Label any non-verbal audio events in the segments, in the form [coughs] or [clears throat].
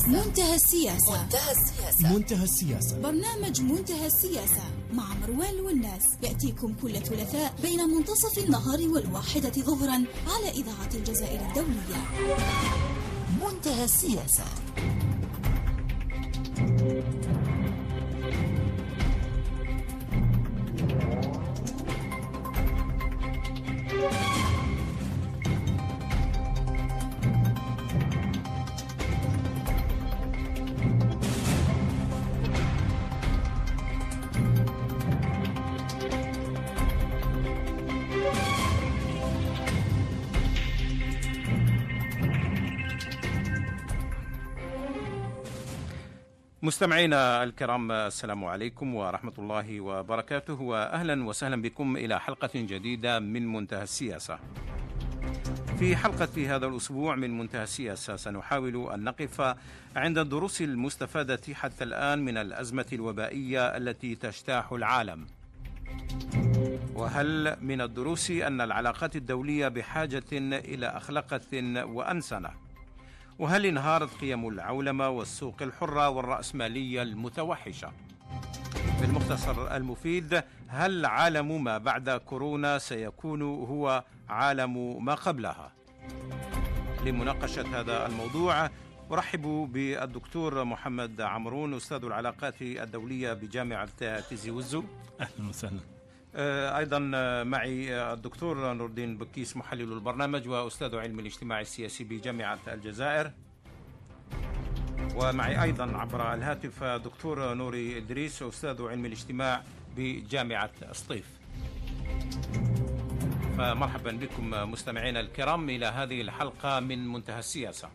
السياسة منتهى السياسة. منتهى السياسة. منتهى السياسة. برنامج منتهى السياسة مع مروان والناس. يأتيكم كل ثلاثاء بين منتصف النهار والواحدة ظهرا على إذاعة الجزائر الدولية. منتهى السياسة. مستمعينا الكرام السلام عليكم ورحمة الله وبركاته وأهلا وسهلا بكم إلى حلقة جديدة من منتهى السياسة. في حلقة هذا الأسبوع من منتهى السياسة سنحاول أن نقف عند الدروس المستفادة حتى الآن من الأزمة الوبائية التي تجتاح العالم. وهل من الدروس أن العلاقات الدولية بحاجة إلى أخلاقة وأنسنة؟ وهل انهارت قيم العولمة والسوق الحرة والرأسمالية المتوحشة؟ بالمختصر المفيد هل عالم ما بعد كورونا سيكون هو عالم ما قبلها؟ لمناقشة هذا الموضوع أرحب بالدكتور محمد عمرون أستاذ العلاقات الدولية بجامعة تيزي وزو. أهلا وسهلا. أيضا معي الدكتور نور الدين بكيس محلل البرنامج وأستاذ علم الاجتماع السياسي بجامعة الجزائر. ومعي أيضا عبر الهاتف دكتور نوري إدريس أستاذ علم الاجتماع بجامعة سطيف. فمرحبا بكم مستمعينا الكرام إلى هذه الحلقة من منتهى السياسة.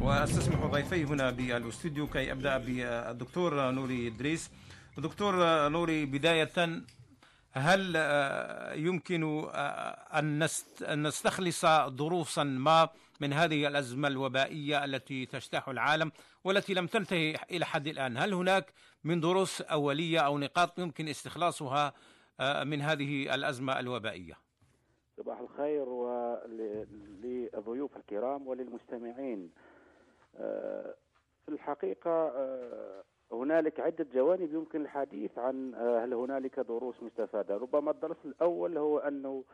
وأستسمح ضيفي هنا بالأستوديو كي أبدأ بالدكتور نوري إدريس. دكتور نوري بداية هل يمكن أن نستخلص دروسا ما من هذه الأزمة الوبائية التي تجتاح العالم والتي لم تنتهي إلى حد الآن؟ هل هناك من دروس أولية أو نقاط يمكن استخلاصها من هذه الأزمة الوبائية؟ صباح الخير وللضيوف الكرام وللمستمعين. في الحقيقة هنالك عدة جوانب يمكن الحديث عن هل هنالك دروس مستفادة. ربما الدرس الأول هو أنه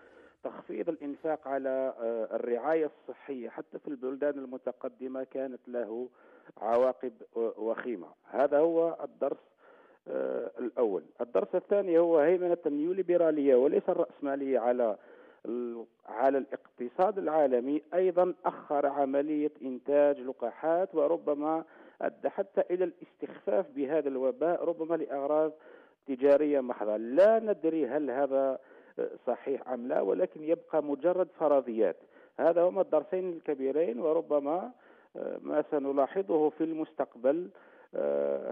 تخفيض الإنفاق على الرعاية الصحية حتى في البلدان المتقدمة كانت له عواقب وخيمة. هذا هو الدرس الأول. الدرس الثاني هو هيمنة النيوليبرالية وليس الرأسمالية على على الاقتصاد العالمي. أيضا أخر عملية إنتاج لقاحات وربما أدى حتى إلى الاستخفاف بهذا الوباء ربما لأغراض تجارية محضة. لا ندري هل هذا صحيح أم لا ولكن يبقى مجرد فرضيات. هذا هما الدرسين الكبيرين وربما ما سنلاحظه في المستقبل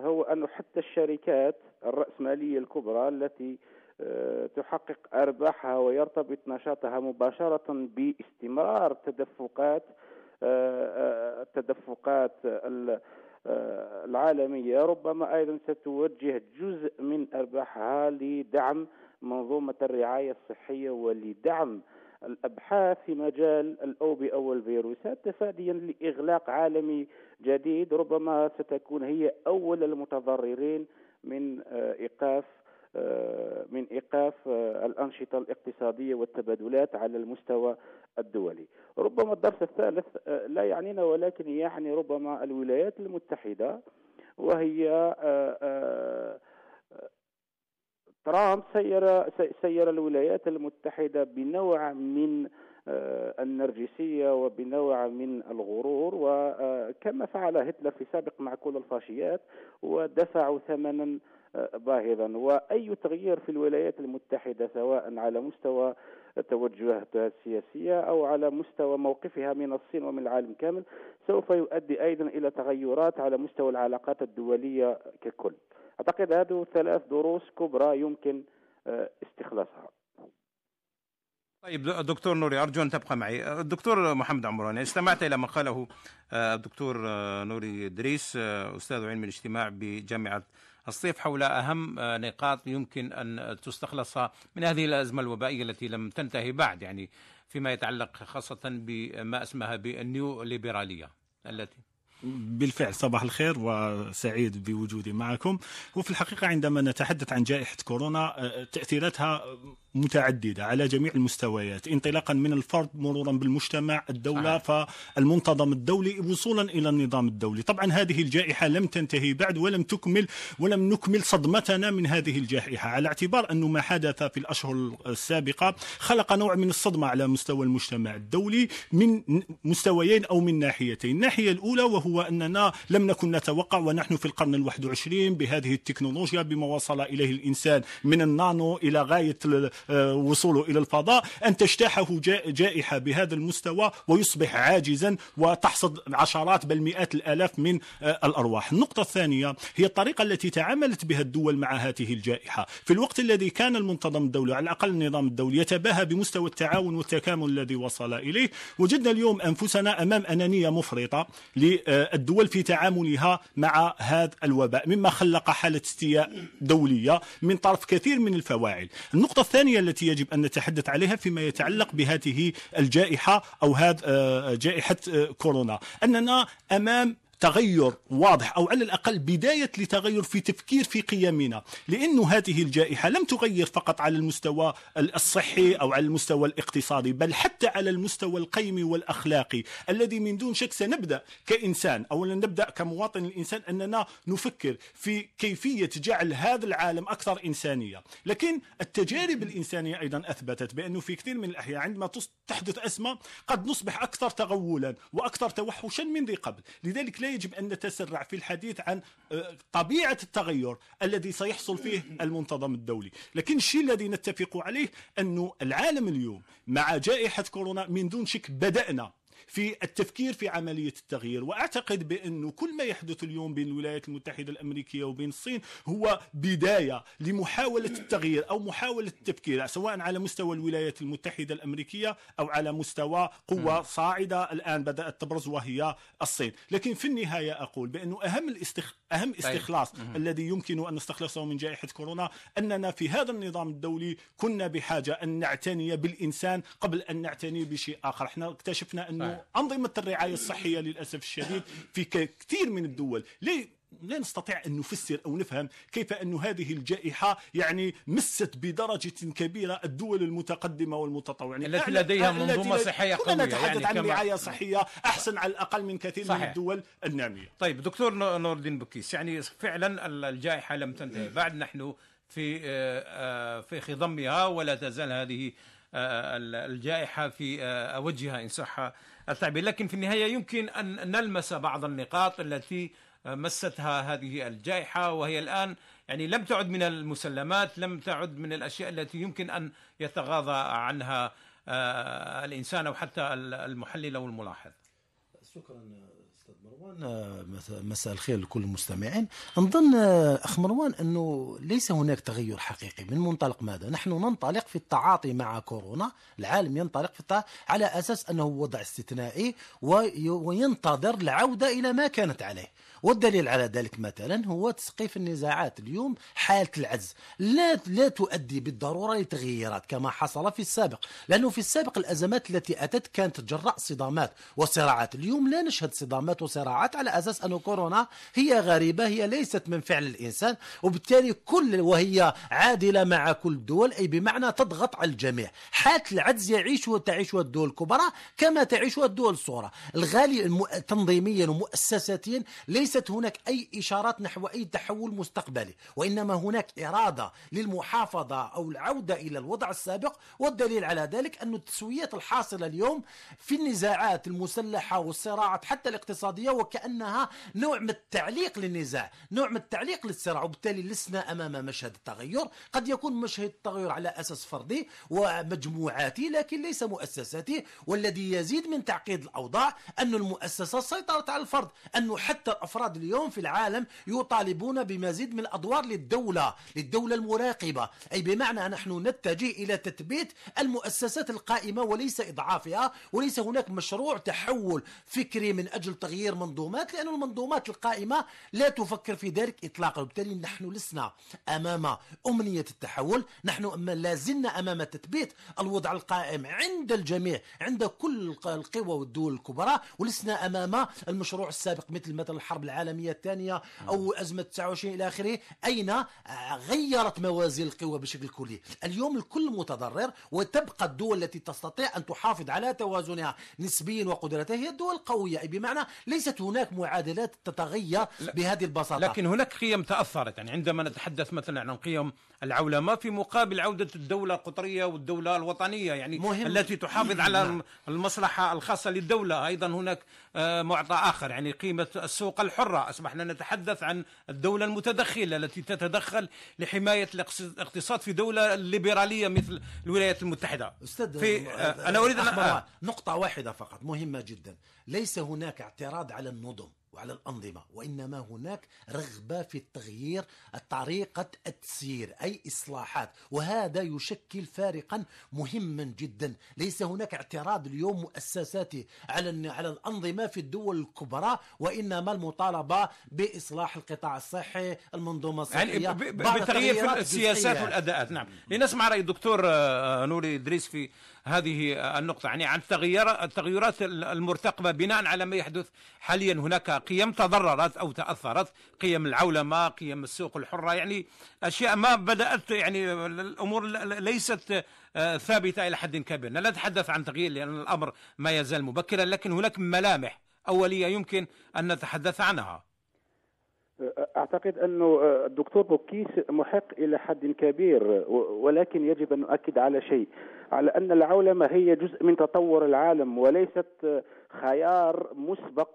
هو أن حتى الشركات الرأسمالية الكبرى التي تحقق أرباحها ويرتبط نشاطها مباشرة باستمرار تدفقات التدفقات العالمية ربما أيضا ستوجه جزء من أرباحها لدعم منظومة الرعاية الصحية ولدعم الأبحاث في مجال الاوبئه والفيروسات تفاديا لإغلاق عالمي جديد ربما ستكون هي أول المتضررين من إيقاف من إيقاف الأنشطة الاقتصادية والتبادلات على المستوى الدولي. ربما الدرس الثالث لا يعنينا ولكن يعني ربما الولايات المتحدة وهي ترامب سير سير الولايات المتحدة بنوع من النرجسية وبنوع من الغرور وكما فعل هتلر في سابق مع كل الفاشيات ودفعوا ثمنا باهظا وأي تغيير في الولايات المتحدة سواء على مستوى توجهاتها السياسية أو على مستوى موقفها من الصين ومن العالم كامل سوف يؤدي أيضا إلى تغيرات على مستوى العلاقات الدولية ككل. أعتقد هذه ثلاث دروس كبرى يمكن استخلاصها. طيب دكتور نوري أرجو أن تبقى معي الدكتور محمد عمراني استمعت إلى ما قاله الدكتور نوري إدريس أستاذ علم الاجتماع بجامعة الصيف حول أهم نقاط يمكن أن تستخلص من هذه الأزمة الوبائية التي لم تنتهي بعد يعني فيما يتعلق خاصة بما اسمها بالنيو ليبراليه التي بالفعل صباح الخير وسعيد بوجودي معكم. وفي الحقيقة عندما نتحدث عن جائحة كورونا آه، تأثيراتها متعددة على جميع المستويات انطلاقا من الفرد مرورا بالمجتمع الدولة فالمنتظم الدولي وصولا إلى النظام الدولي. طبعا هذه الجائحة لم تنتهي بعد ولم تكمل ولم نكمل صدمتنا من هذه الجائحة. على اعتبار أنه ما حدث في الأشهر السابقة خلق نوع من الصدمة على مستوى المجتمع الدولي من مستويين أو من ناحيتين. الناحية الأولى وهو أننا لم نكن نتوقع ونحن في القرن الواحد وعشرين بهذه التكنولوجيا بما وصل إليه الإنسان من النانو إلى غاية وصوله إلى الفضاء أن تجتاحه جائحة بهذا المستوى ويصبح عاجزا وتحصد عشرات بل مئات الآلاف من آه، الأرواح. النقطة الثانية هي الطريقة التي تعاملت بها الدول مع هذه الجائحة. في الوقت الذي كان المنتظم الدولي على الأقل النظام الدولي يتباهى بمستوى التعاون والتكامل الذي وصل إليه. وجدنا اليوم أنفسنا أمام أنانية مفرطة للدول في تعاملها مع هذا الوباء مما خلق حالة استياء دولية من طرف كثير من الفواعل. النقطة الثانية التي يجب أن نتحدث عليها فيما يتعلق بهذه الجائحة أو هذه آه، جائحة آه، كورونا. أننا أمام تغير واضح أو على الأقل بداية لتغير في تفكير في قيمنا لأنه هذه الجائحة لم تغير فقط على المستوى الصحي أو على المستوى الاقتصادي بل حتى على المستوى القيمي والأخلاقي. الذي من دون شك سنبدأ كإنسان اولا نبدأ كمواطن الإنسان أننا نفكر في كيفية جعل هذا العالم أكثر إنسانية. لكن التجارب الإنسانية أيضا أثبتت بأنه في كثير من الأحيان عندما تحدث ازمه قد نصبح أكثر تغولا وأكثر توحشا من ذي قبل. لذلك لا يجب أن نتسرع في الحديث عن آه، طبيعة التغير الذي سيحصل فيه المنتظم الدولي. لكن الشيء الذي نتفق عليه أن العالم اليوم مع جائحة كورونا من دون شك بدأنا في التفكير في عملية التغيير وأعتقد بأنه كل ما يحدث اليوم بين الولايات المتحدة الأمريكية وبين الصين هو بداية لمحاولة التغيير أو محاولة التفكير سواء على مستوى الولايات المتحدة الأمريكية أو على مستوى قوة صاعدة الآن بدأت تبرز وهي الصين. لكن في النهاية أقول بأنه أهم الاستخ... أهم طيب. استخلاص الذي يمكن أن نستخلصه من جائحة كورونا أننا في هذا النظام الدولي كنا بحاجة أن نعتني بالإنسان قبل أن نعتني بشيء آخر. إحنا اكتشفنا أنه أنظمة الرعاية الصحية للأسف الشديد في كثير من الدول. ليه لا نستطيع أن نفسر أو نفهم كيف أن هذه الجائحة يعني مست بدرجة كبيرة الدول المتقدمة والمتطورة يعني التي لديها منظومة صحية قوية نتحدث يعني عن رعاية صحية أحسن على الأقل من كثير صحيح. من الدول النامية. طيب دكتور نور الدين بكيس يعني فعلا الجائحة لم تنتهي. بعد نحن في آه، آه، في خضمها ولا تزال هذه آه، الجائحة في وجهها إن صح. التعبير. لكن في النهاية يمكن أن نلمس بعض النقاط التي مستها هذه الجائحة وهي الآن يعني لم تعد من المسلمات لم تعد من الأشياء التي يمكن أن يتغاضى عنها آه، الإنسان أو حتى المحلل أو الملاحظ. شكرا مروان آه، مساء الخير لكل المستمعين. نظن آه، أخ مروان أنه ليس هناك تغير حقيقي. من منطلق ماذا؟ نحن ننطلق في التعاطي مع كورونا. العالم ينطلق في التعاطي على أساس أنه وضع استثنائي وينتظر العودة إلى ما كانت عليه. والدليل على ذلك مثلا هو تسقيف النزاعات. اليوم حالة العجز لا لا تؤدي بالضرورة لتغييرات كما حصل في السابق. لأنه في السابق الأزمات التي أتت كانت جراء صدامات وصراعات. اليوم لا نشهد صدامات وصراعات. على أساس أن كورونا هي غريبة هي ليست من فعل الإنسان وبالتالي كل وهي عادلة مع كل الدول أي بمعنى تضغط على الجميع. حالة العجز يعيش وتعيشها الدول الكبرى كما تعيشها الدول الصغرى. الغالي تنظيميا ومؤسساتيا ليس ليست هناك أي إشارات نحو أي تحول مستقبلي وإنما هناك إرادة للمحافظة أو العودة إلى الوضع السابق والدليل على ذلك أن التسويات الحاصلة اليوم في النزاعات المسلحة والصراعات حتى الاقتصادية وكأنها نوع من التعليق للنزاع نوع من التعليق للصراع. وبالتالي لسنا أمام مشهد التغير. قد يكون مشهد التغير على أساس فردي ومجموعاتي لكن ليس مؤسساتي. والذي يزيد من تعقيد الأوضاع أن المؤسسات سيطرت على الفرد أنه حتى الأفراد اليوم في العالم يطالبون بمزيد من الأدوار للدولة للدولة المراقبة. أي بمعنى نحن نتجه إلى تثبيت المؤسسات القائمة وليس إضعافها وليس هناك مشروع تحول فكري من أجل تغيير تغيير منظومات لأن المنظومات القائمة لا تفكر في ذلك إطلاقا. وبالتالي نحن لسنا أمام أمنية التحول نحن لازلنا أمام تثبيت الوضع القائم عند الجميع عند كل القوى والدول الكبرى ولسنا أمام المشروع السابق مثل مثلا الحرب العالمية الثانية أو أزمة 29 إلى آخره أين غيرت موازين القوى بشكل كلي؟ اليوم الكل متضرر وتبقى الدول التي تستطيع أن تحافظ على توازنها نسبيا وقدرتها هي الدول القوية. أي بمعنى ليست هناك معادلات تتغير بهذه البساطة. لكن هناك قيم تأثرت. يعني عندما نتحدث مثلا عن قيم العولمة في مقابل عودة الدولة القطرية والدولة الوطنية يعني مهم. التي تحافظ على نعم. المصلحة الخاصة للدولة. أيضا هناك آه، معطى آخر يعني قيمة السوق الحرة. أصبحنا نتحدث عن الدولة المتدخلة التي تتدخل لحماية الاقتصاد في دولة ليبرالية مثل الولايات المتحدة. أستاذ في آه، أنا أريد أن نقطة واحدة فقط مهمة جدا. ليس هناك اعتراض على النظم. وعلى الأنظمة وإنما هناك رغبة في التغيير طريقة التسيير أي إصلاحات. وهذا يشكل فارقا مهما جدا. ليس هناك اعتراض اليوم مؤسساتي على على الأنظمة في الدول الكبرى وإنما المطالبة بإصلاح القطاع الصحي المنظومة الصحية يعني بتغيير في السياسات والأداءات. نعم. لنسمع رأي الدكتور آه، نوري إدريس في هذه النقطة. يعني عن التغيرات المرتقبة بناء على ما يحدث حاليا هناك قيم تضررت أو تأثرت. قيم العولمة قيم السوق الحرة يعني أشياء ما بدأت يعني الأمور ليست آه، ثابتة إلى حد كبير. لا نتحدث عن تغيير لأن الأمر ما يزال مبكرا لكن هناك ملامح أولية يمكن أن نتحدث عنها. أعتقد أنه الدكتور بوكيس محق إلى حد كبير ولكن يجب أن نؤكد على شيء. على أن العولمة هي جزء من تطور العالم وليست خيار مسبق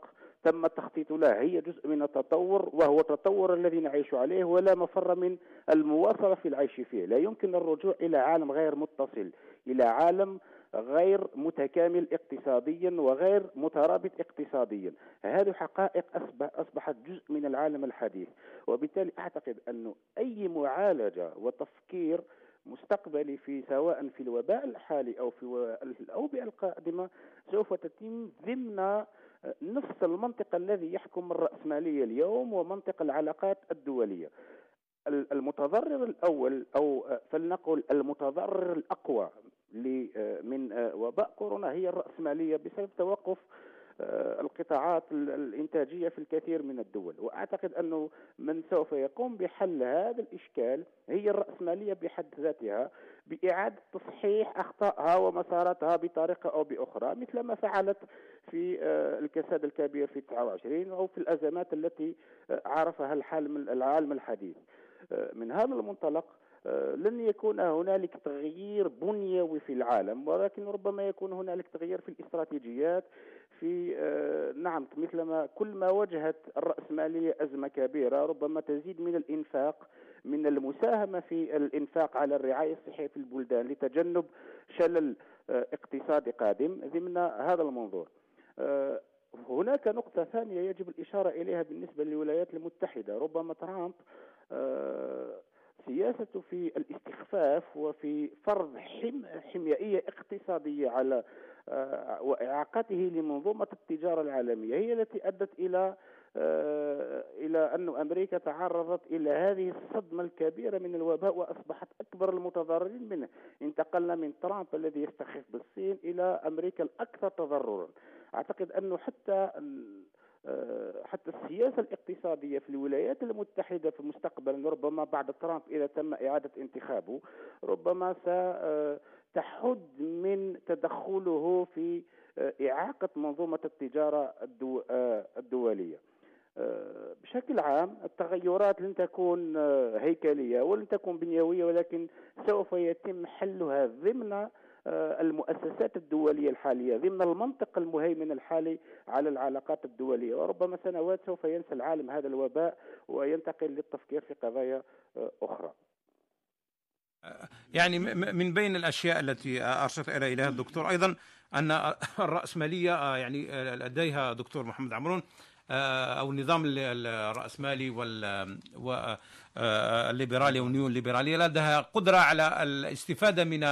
تم التخطيط له هي جزء من التطور وهو التطور الذي نعيش عليه ولا مفر من المواصله في العيش فيه. لا يمكن الرجوع إلى عالم غير متصل إلى عالم غير متكامل اقتصاديا وغير مترابط اقتصاديا. هذه حقائق أصبحت جزء من العالم الحديث. وبالتالي أعتقد أن أي معالجة وتفكير مستقبلي في سواء في الوباء الحالي أو في الاوبئه القادمة سوف تتم ضمن نفس المنطق الذي يحكم الراسماليه اليوم ومنطق العلاقات الدولية. المتضرر الأول أو فلنقل المتضرر الأقوى من آه، وباء كورونا هي الرأسمالية بسبب توقف آه، القطاعات الإنتاجية في الكثير من الدول وأعتقد أنه من سوف يقوم بحل هذا الإشكال هي الرأسمالية بحد ذاتها بإعادة تصحيح أخطائها ومساراتها بطريقة أو بأخرى مثل ما فعلت في آه، الكساد الكبير في 29 أو في الأزمات التي عرفها العالم الحديث. من هذا المنطلق آه، لن يكون هنالك تغيير بنيوي في العالم ولكن ربما يكون هنالك تغيير في الاستراتيجيات في آه، نعم مثلما كل ما واجهت الرأسمالية أزمة كبيرة ربما تزيد من الإنفاق من المساهمة في الإنفاق على الرعاية الصحية في البلدان لتجنب شلل آه، اقتصادي قادم ضمن هذا المنظور. هناك نقطة ثانية يجب الإشارة إليها بالنسبة للولايات المتحدة. ربما ترامب سياسته في الاستخفاف وفي فرض حم حميائية اقتصادية على آه، وإعاقته لمنظومة التجارة العالمية هي التي أدت إلى آه، إلى أن أمريكا تعرضت إلى هذه الصدمة الكبيرة من الوباء وأصبحت أكبر المتضررين منه. انتقلنا من ترامب الذي يستخف بالصين إلى أمريكا الأكثر تضررا. أعتقد أنه حتى آه، حتى السياسة الاقتصادية في الولايات المتحدة في المستقبل ربما بعد ترامب إذا تم إعادة انتخابه ربما ستحد من تدخله في آه، إعاقة منظومة التجارة آه، الدولية. بشكل عام التغيرات لن تكون هيكلية ولن تكون بنيوية ولكن سوف يتم حلها ضمن آه، المؤسسات الدولية الحالية ضمن المنطق المهيمن الحالي على العلاقات الدولية. وربما سنوات سوف ينسى العالم هذا الوباء وينتقل للتفكير في قضايا آه، أخرى. يعني من بين الأشياء التي أرشدت إليها الدكتور أيضا أن الرأسمالية آه، يعني لديها دكتور محمد عمرون أو النظام الرأسمالي والليبرالي والنيو ليبرالي لديها قدرة على الاستفادة من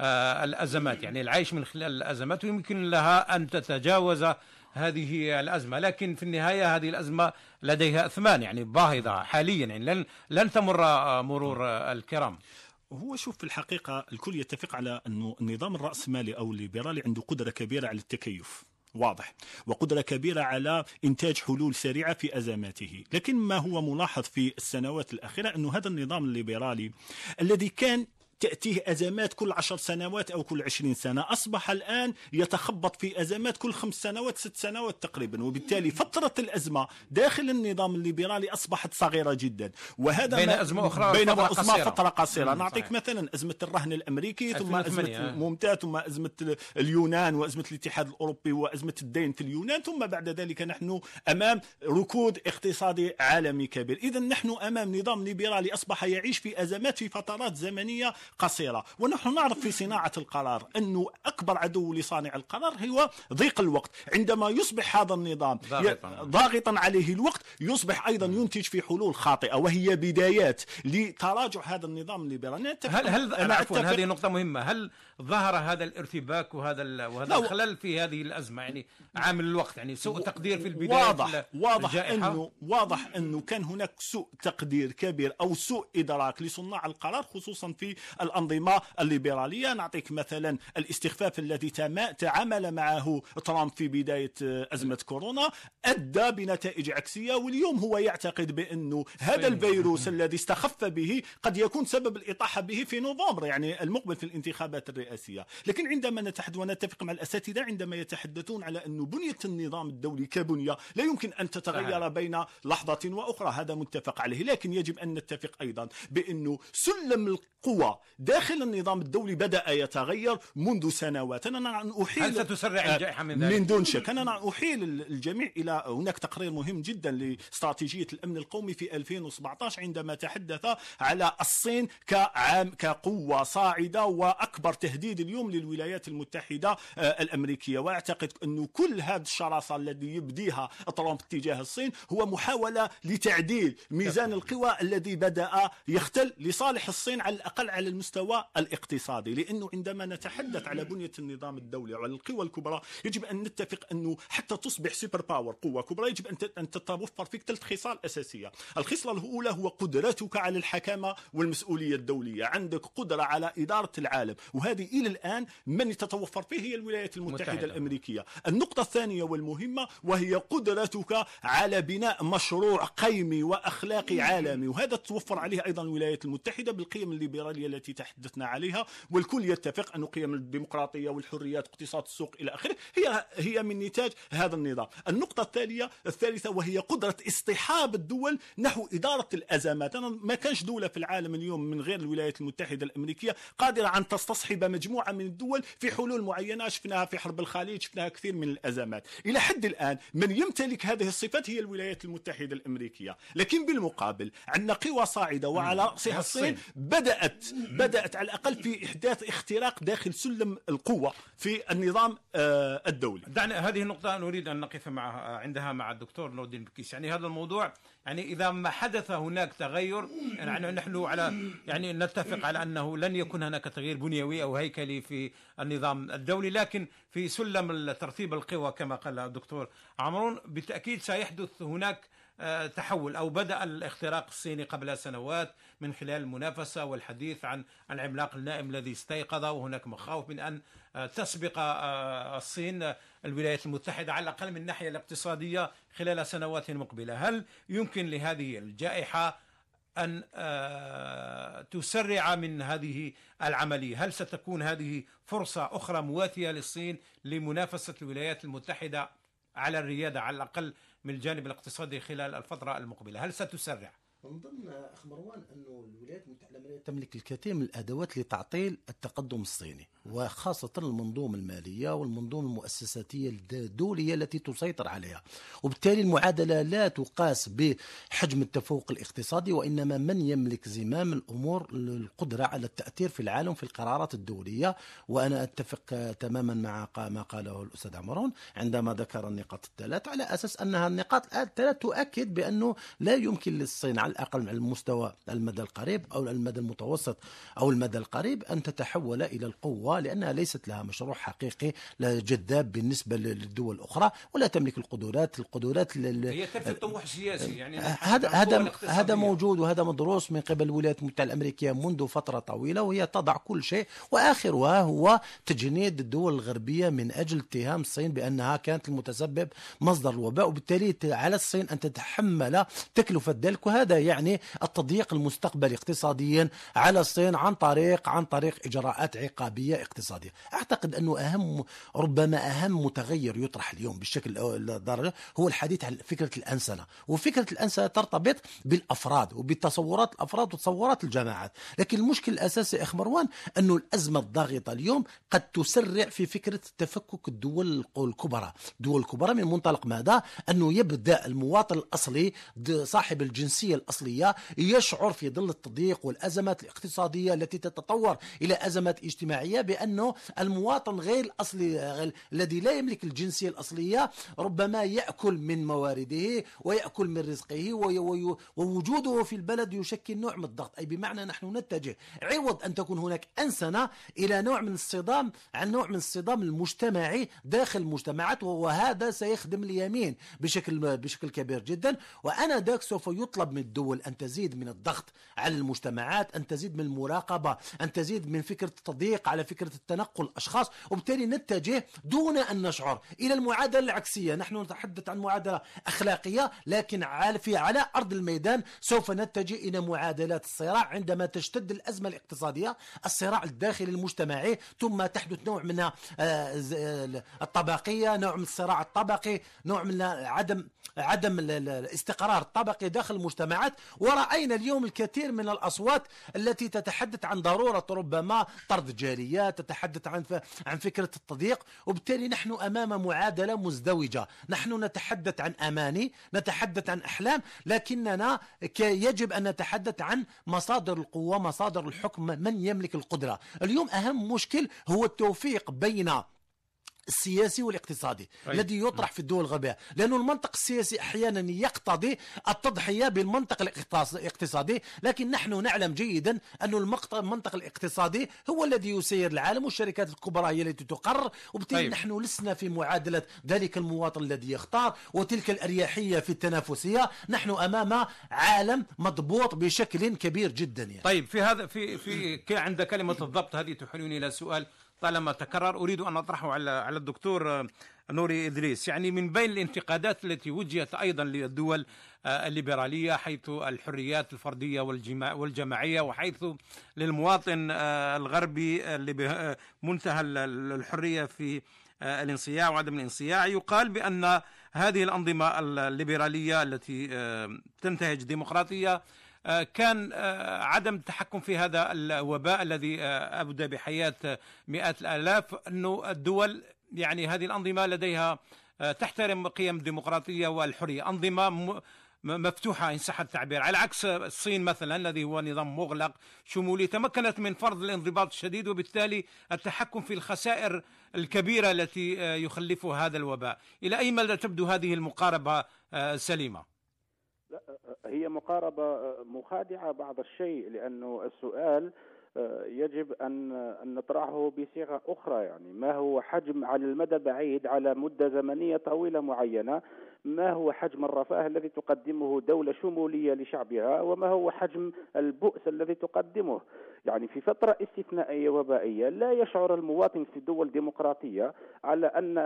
آه، الأزمات. يعني العيش من خلال الأزمات ويمكن لها أن تتجاوز هذه الأزمة. لكن في النهاية هذه الأزمة لديها أثمان يعني باهظة حاليا يعني لن لن تمر مرور الكرام. هو شوف في الحقيقة الكل يتفق على أنه النظام الرأسمالي أو الليبرالي عنده قدرة كبيرة على التكيف. واضح. وقدرة كبيرة على إنتاج حلول سريعة في أزماته. لكن ما هو ملاحظ في السنوات الأخيرة أنه هذا النظام الليبرالي الذي كان تأتيه أزمات كل عشر سنوات أو كل عشرين سنة. أصبح الآن يتخبط في أزمات كل خمس سنوات ست سنوات تقريبا. وبالتالي فترة الأزمة داخل النظام الليبرالي أصبحت صغيرة جدا. وهذا بين أزمة أخرى بين فترة أزمة قصيرة, فترة قصيرة. نعطيك. مثلا أزمة الرهن الأمريكي ثم أزمة ممتاز ثم أزمة اليونان وأزمة الاتحاد الأوروبي وأزمة الدين في اليونان ثم بعد ذلك نحن أمام ركود اقتصادي عالمي كبير. إذا نحن أمام نظام ليبرالي أصبح يعيش في أزمات في فترات زمنية قصيرة. ونحن نعرف في صناعة القرار أنه أكبر عدو لصانع القرار هو ضيق الوقت. عندما يصبح هذا النظام ضاغطا, ضاغطا عليه الوقت يصبح أيضا ينتج في حلول خاطئة وهي بدايات لتراجع هذا النظام الليبرالي. هل هل أنا عفوا هذه نقطة مهمة. هل ظهر هذا الارتباك وهذا وهذا الخلل في هذه الأزمة؟ يعني عامل الوقت يعني سوء تقدير في البداية واضح واضح أنه واضح أنه كان هناك سوء تقدير كبير أو سوء إدراك لصناع القرار خصوصا في الأنظمة الليبرالية. نعطيك مثلا الاستخفاف الذي تعامل معه ترامب في بداية أزمة كورونا أدى بنتائج عكسية واليوم هو يعتقد بأنه هذا الفيروس [laughs] الذي استخف به قد يكون سبب الإطاحة به في نوفمبر يعني المقبل في الانتخابات الرئاسية. لكن عندما نتحدث ونتفق مع الأساتذة عندما يتحدثون على أن بنية النظام الدولي كبنية لا يمكن أن تتغير بين لحظة وأخرى هذا متفق عليه. لكن يجب أن نتفق أيضا بأنه سلم القوى داخل النظام الدولي بدأ يتغير منذ سنوات. أنا أحيل هل ستسرع الجائحة من ذلك؟ من دون شك. أنا أحيل الجميع إلى هناك تقرير مهم جدا لاستراتيجية الأمن القومي في 2017 عندما تحدث على الصين كعام كقوة صاعدة وأكبر تهديد اليوم للولايات المتحدة آه، الأمريكية. وأعتقد أنه كل هذه الشراسة الذي يبديها ترامب تجاه الصين هو محاولة لتعديل ميزان القوى الذي بدأ يختل لصالح الصين على الأقل على المستوى الاقتصادي لأنه عندما نتحدث على بنية النظام الدولي وعلى القوى الكبرى يجب أن نتفق أنه حتى تصبح superpower قوة كبرى يجب أن تتوفر فيك ثلاث خصال أساسية. الخصلة الأولى هو قدرتك على الحكامة والمسؤولية الدولية. عندك قدرة على إدارة العالم وهذه إلى الآن من تتوفر فيه هي الولايات المتحدة متحدة. الأمريكية. النقطة الثانية والمهمة وهي قدرتك على بناء مشروع قيمي وأخلاقي عالمي وهذا تتوفر عليه أيضا الولايات المتحدة بالقيم الليبرالية التي تحدثنا عليها والكل يتفق أن قيم الديمقراطية والحريات اقتصاد السوق إلى آخره هي هي من نتاج هذا النظام. النقطة التالية الثالثة وهي قدرة اصطحاب الدول نحو إدارة الأزمات. أنا ما كانش دولة في العالم اليوم من غير الولايات المتحدة الأمريكية قادرة أن تستصحب مجموعة من الدول في حلول معينة شفناها في حرب الخليج شفناها كثير من الأزمات. إلى حد الآن من يمتلك هذه الصفات هي الولايات المتحدة الأمريكية. لكن بالمقابل عندنا قوى صاعدة وعلى رأسها الصين. بدأت بدأت على الأقل في إحداث اختراق داخل سلم القوة في النظام آه، الدولي. دعنا هذه النقطة نريد أن نقف مع عندها مع الدكتور نور الدين بكيس. يعني هذا الموضوع يعني إذا ما حدث هناك تغير يعني نحن على يعني نتفق على أنه لن يكون هناك تغيير بنيوي أو هيكلي في النظام الدولي. لكن في سلم ترتيب القوى كما قال الدكتور عمرون بالتأكيد سيحدث هناك تحول أو بدأ الاختراق الصيني قبل سنوات من خلال المنافسة والحديث عن العملاق النائم الذي استيقظ وهناك مخاوف من أن آه، تسبق آه، الصين الولايات المتحدة على الأقل من الناحية الاقتصادية خلال سنوات مقبلة، هل يمكن لهذه الجائحة أن تسرع من هذه العملية؟ هل ستكون هذه فرصة أخرى مواتية للصين لمنافسة الولايات المتحدة على الريادة على الأقل من الجانب الاقتصادي خلال الفترة المقبلة هل ستسرع؟ من ضمن اخ مروان انه الولايات المتحدة الأمريكية تملك الكثير من الأدوات لتعطيل التقدم الصيني وخاصة المنظومة المالية والمنظومة المؤسساتية الدولية التي تسيطر عليها. وبالتالي المعادلة لا تقاس بحجم التفوق الاقتصادي وإنما من يملك زمام الأمور القدرة على التأثير في العالم في القرارات الدولية. وأنا أتفق تماما مع ما قاله الأستاذ عمرون عندما ذكر النقاط الثلاث على أساس أنها النقاط الثلاث تؤكد بأنه لا يمكن للصين على الأقل على المستوى المدى القريب أو المدى المتوسط أو المدى القريب أن تتحول إلى القوة لأنها ليست لها مشروع حقيقي جذاب بالنسبة للدول الأخرى ولا تملك القدرات القدرات هي ترفض طموح سياسي يعني هذا هذا هذا موجود وهذا مدروس من قبل الولايات المتحدة الأمريكية منذ فترة طويلة وهي تضع كل شيء وآخرها هو تجنيد الدول الغربية من أجل اتهام الصين بأنها كانت المتسبب مصدر الوباء وبالتالي على الصين أن تتحمل تكلفة ذلك وهذا يعني التضييق المستقبلي اقتصاديا على الصين عن طريق عن طريق إجراءات عقابية اقتصادية أعتقد أنه أهم ربما أهم متغير يطرح اليوم بشكل الدرجة هو الحديث عن فكرة الأنسنة. وفكرة الأنسنة ترتبط بالأفراد وبتصورات الأفراد وتصورات الجماعات. لكن المشكل الأساسي أخ مروان أنه الأزمة الضاغطة اليوم قد تسرع في فكرة تفكك الدول الكبرى. الدول الكبرى من منطلق ماذا؟ أنه يبدأ المواطن الأصلي صاحب الجنسية الأصلية يشعر في ظل التضييق والأزمات الاقتصادية التي تتطور إلى أزمات اجتماعية بأنه المواطن غير الأصلي الذي لا يملك الجنسية الأصلية ربما يأكل من موارده ويأكل من رزقه ووجوده في البلد يشكل نوع من الضغط. أي بمعنى نحن نتجه عوض أن تكون هناك أنسنة إلى نوع من الصدام عن نوع من الصدام المجتمعي داخل المجتمعات وهذا سيخدم اليمين بشكل بشكل كبير جدا. وأنا ذاك سوف يطلب من الدول أن تزيد من الضغط على المجتمعات أن تزيد من المراقبة أن تزيد من فكرة التضييق على فكرة التنقل الأشخاص وبالتالي نتجه دون أن نشعر. إلى المعادلة العكسية نحن نتحدث عن معادلة أخلاقية لكن في على أرض الميدان سوف نتجه إلى معادلات الصراع. عندما تشتد الأزمة الاقتصادية الصراع الداخلي المجتمعي ثم تحدث نوع من آه، الطبقية نوع من الصراع الطبقي نوع من عدم عدم الاستقرار الطبقي داخل المجتمعات. ورأينا اليوم الكثير من الأصوات التي تتحدث عن ضرورة ربما طرد جاليات تتحدث عن عن فكرة التضييق وبالتالي نحن أمام معادلة مزدوجة. نحن نتحدث عن أماني نتحدث عن أحلام لكننا يجب أن نتحدث عن مصادر القوة مصادر الحكم من يملك القدرة. اليوم أهم مشكل هو التوفيق بين السياسي والاقتصادي أي. الذي يطرح في الدول الغربية لأن المنطق السياسي أحيانا يقتضي التضحية بالمنطق الاقتصادي لكن نحن نعلم جيدا أن المنطق الاقتصادي هو الذي يسير العالم والشركات الكبرى هي التي تقرر وبالتالي أي. نحن لسنا في معادلة ذلك المواطن الذي يختار وتلك الأريحية في التنافسية نحن أمام عالم مضبوط بشكل كبير جدا يعني. طيب في هذا في في عند كلمة الضبط هذه تحيلني إلى سؤال طالما تكرر أريد أن أطرحه على على الدكتور آه، نوري إدريس. يعني من بين الانتقادات التي وجهت أيضا للدول آه، الليبرالية حيث الحريات الفردية والجماعية وحيث للمواطن آه، الغربي منتهى الحرية في الانصياع وعدم الانصياع يقال بأن هذه الأنظمة الليبرالية التي تنتهج ديمقراطية كان آه، عدم التحكم في هذا الوباء الذي آه، أبدى بحياة مئات الآلاف. أنه الدول يعني هذه الأنظمة لديها تحترم قيم الديمقراطية والحرية أنظمة مفتوحة إن صح التعبير. على عكس الصين مثلا الذي هو نظام مغلق شمولي تمكنت من فرض الانضباط الشديد وبالتالي التحكم في الخسائر الكبيرة التي يخلفها هذا الوباء. إلى أي مدى تبدو هذه المقاربة سليمة؟ هي مقاربة مخادعة بعض الشيء لأنه السؤال آه، يجب أن أن نطرحه بصيغة أخرى يعني. ما هو حجم على المدى البعيد على مدة زمنية طويلة معينة؟ ما هو حجم الرفاه الذي تقدمه دولة شمولية لشعبها وما هو حجم البؤس الذي تقدمه؟ يعني في فترة استثنائية وبائية لا يشعر المواطن في دول ديمقراطية على أن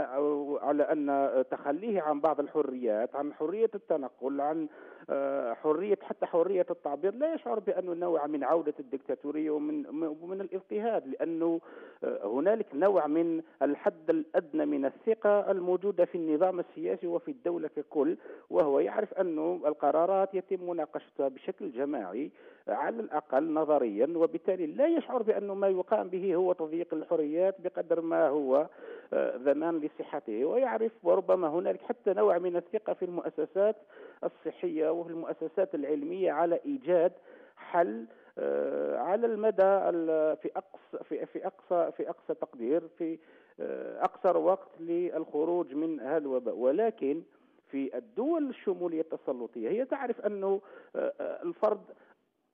على أن تخليه عن بعض الحريات عن حرية التنقل عن آه، حرية حتى حرية التعبير لا يشعر بأنه نوع من عودة الدكتاتورية ومن ومن الاضطهاد لأنه آه، هنالك نوع من الحد الأدنى من الثقة الموجودة في النظام السياسي وفي الدولة ككل وهو يعرف أنه القرارات يتم مناقشتها بشكل جماعي على الأقل نظريا وبالتالي لا يشعر بأن ما يقام به هو تضييق الحريات بقدر ما هو آه، ضمان لصحته. ويعرف وربما هنالك حتى نوع من الثقة في المؤسسات الصحية وفي المؤسسات العلمية على إيجاد حل آه، على المدى في اقصى في في أقصى في أقصى تقدير في آه، أقصر وقت للخروج من هذا الوباء. ولكن في الدول الشمولية التسلطية هي تعرف أنه الفرد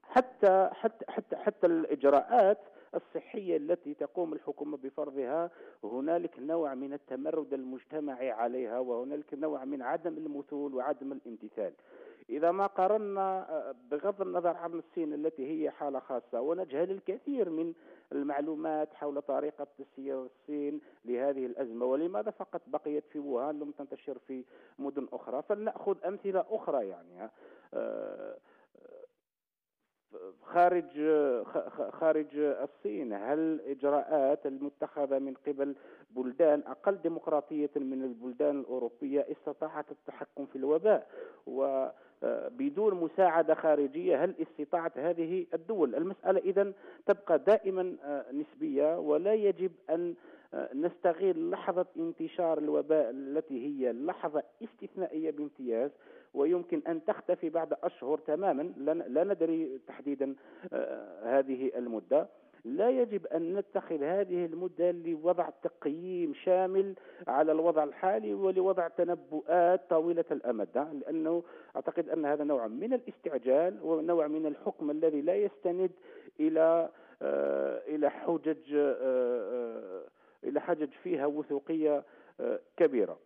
حتى حتى حتى حتى الإجراءات الصحية التي تقوم الحكومة بفرضها هنالك نوع من التمرد المجتمعي عليها وهنالك نوع من عدم المثول وعدم الامتثال. إذا ما قارنا بغض النظر عن الصين التي هي حالة خاصة ونجهل الكثير من المعلومات حول طريقة تسيير الصين لهذه الأزمة. ولماذا فقط بقيت في ووهان لم تنتشر في مدن أخرى؟ فلنأخذ أمثلة أخرى يعني خارج خارج الصين. هل الاجراءات المتخذة من قبل بلدان أقل ديمقراطية من البلدان الأوروبية استطاعت التحكم في الوباء؟ وبدون مساعدة خارجية هل استطاعت هذه الدول؟ المسألة إذا تبقى دائما نسبية ولا يجب أن نستغل لحظة انتشار الوباء التي هي لحظة استثنائية بامتياز ويمكن أن تختفي بعد أشهر تماما. لا ندري تحديدا آه، هذه المدة. لا يجب أن نتخذ هذه المدة لوضع تقييم شامل على الوضع الحالي ولوضع تنبؤات طويلة الأمد لأنه أعتقد أن هذا نوع من الاستعجال ونوع من الحكم الذي لا يستند إلى آه، إلى حجج آه، إلى حجج فيها وثوقية كبيرة.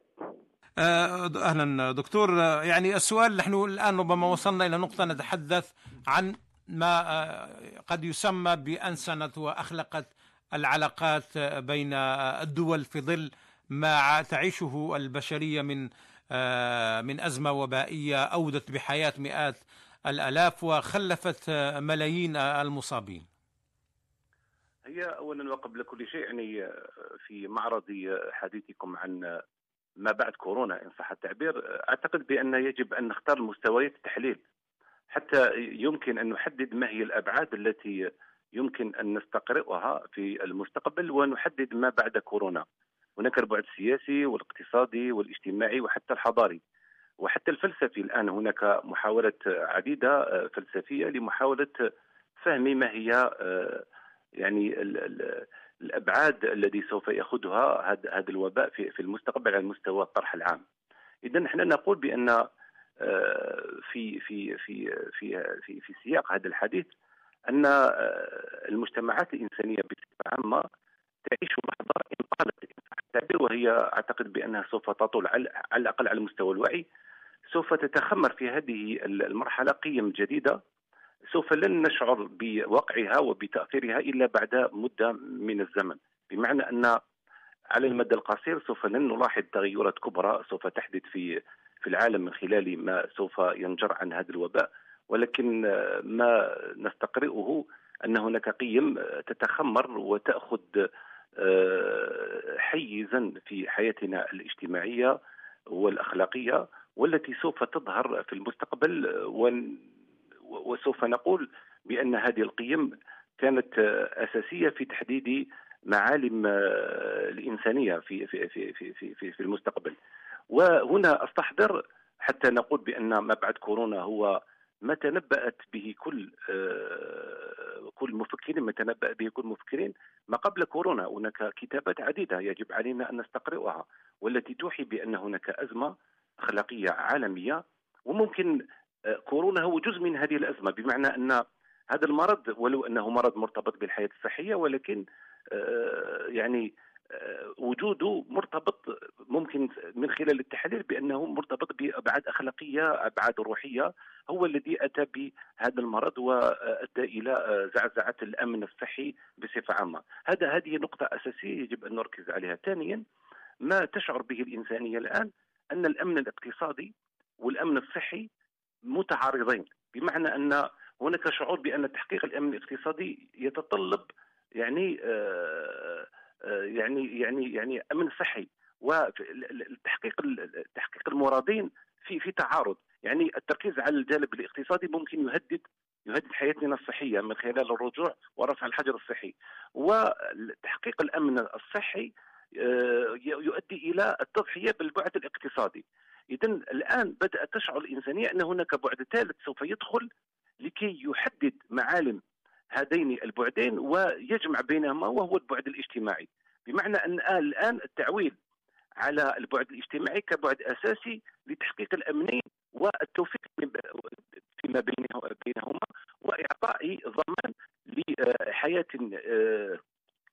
آه، أهلا دكتور يعني السؤال نحن الآن ربما وصلنا إلى نقطة نتحدث عن ما آه، قد يسمى بأنسنت وأخلقت العلاقات بين الدول في ظل ما تعيشه البشرية من آه، من أزمة وبائية أودت بحياة مئات الآلاف وخلفت ملايين المصابين. هي اولا وقبل كل شيء يعني في معرض حديثكم عن ما بعد كورونا إن صح التعبير أعتقد بأن يجب أن نختار مستويات التحليل حتى يمكن أن نحدد ما هي الأبعاد التي يمكن أن نستقرئها في المستقبل ونحدد ما بعد كورونا. هناك البعد السياسي والاقتصادي والاجتماعي وحتى الحضاري. وحتى الفلسفي الآن هناك محاولات عديدة فلسفية لمحاولة فهم ما هي آه، يعني الأبعاد الذي سوف ياخذها هذا الوباء في المستقبل على مستوى الطرح العام. اذا نحن نقول بأن آه، في في في في في في سياق هذا الحديث أن آه، المجتمعات الإنسانية بصفة عامة تعيش لحظه انقاذ التعبير وهي أعتقد بأنها سوف تطول على الأقل على مستوى الوعي سوف تتخمر في هذه المرحلة قيم جديدة سوف لن نشعر بوقعها وبتأثيرها إلا بعد مدة من الزمن. بمعنى أن على المدى القصير سوف لن نلاحظ تغيرات كبرى سوف تحدث في في العالم من خلال ما سوف ينجر عن هذا الوباء ولكن ما نستقرئه أن هناك قيم تتخمر وتأخذ آه، حيزا في حياتنا الاجتماعية والأخلاقية والتي سوف تظهر في المستقبل وسوف نقول بأن هذه القيم كانت أساسية في تحديد معالم الإنسانية في في في في, في المستقبل. وهنا أستحضر حتى نقول بأن ما بعد كورونا هو ما تنبأت به كل كل مفكرين ما تنبأ به كل مفكرين ما قبل كورونا. هناك كتابات عديدة يجب علينا أن نستقرئها والتي توحي بأن هناك أزمة أخلاقية عالمية وممكن كورونا هو جزء من هذه الأزمة. بمعنى أن هذا المرض ولو أنه مرض مرتبط بالحياة الصحية ولكن آه، يعني آه، وجوده مرتبط ممكن من خلال التحليل بأنه مرتبط بأبعاد أخلاقية أبعاد روحية. هو الذي أتى بهذا المرض وأدى إلى زعزعة الأمن الصحي بصفة عامة. هذا هذه نقطة أساسية يجب أن نركز عليها. ثانيا ما تشعر به الإنسانية الآن؟ أن الأمن الاقتصادي والأمن الصحي متعارضين. بمعنى أن هناك شعور بأن تحقيق الأمن الاقتصادي يتطلب يعني آه، يعني يعني يعني أمن صحي وتحقيق تحقيق المرادين في في تعارض. يعني التركيز على الجانب الاقتصادي ممكن يهدد يهدد حياتنا الصحية من خلال الرجوع ورفع الحجر الصحي. وتحقيق الأمن الصحي آه، يؤدي إلى التضحية بالبعد الاقتصادي. اذا الآن بدأت تشعر الإنسانية أن هناك بعد ثالث سوف يدخل لكي يحدد معالم هذين البعدين ويجمع بينهما وهو البعد الاجتماعي. بمعنى أن الآن التعويل على البعد الاجتماعي كبعد أساسي لتحقيق الامنين والتوفيق فيما بينهما وإعطاء ضمان لحياة آه،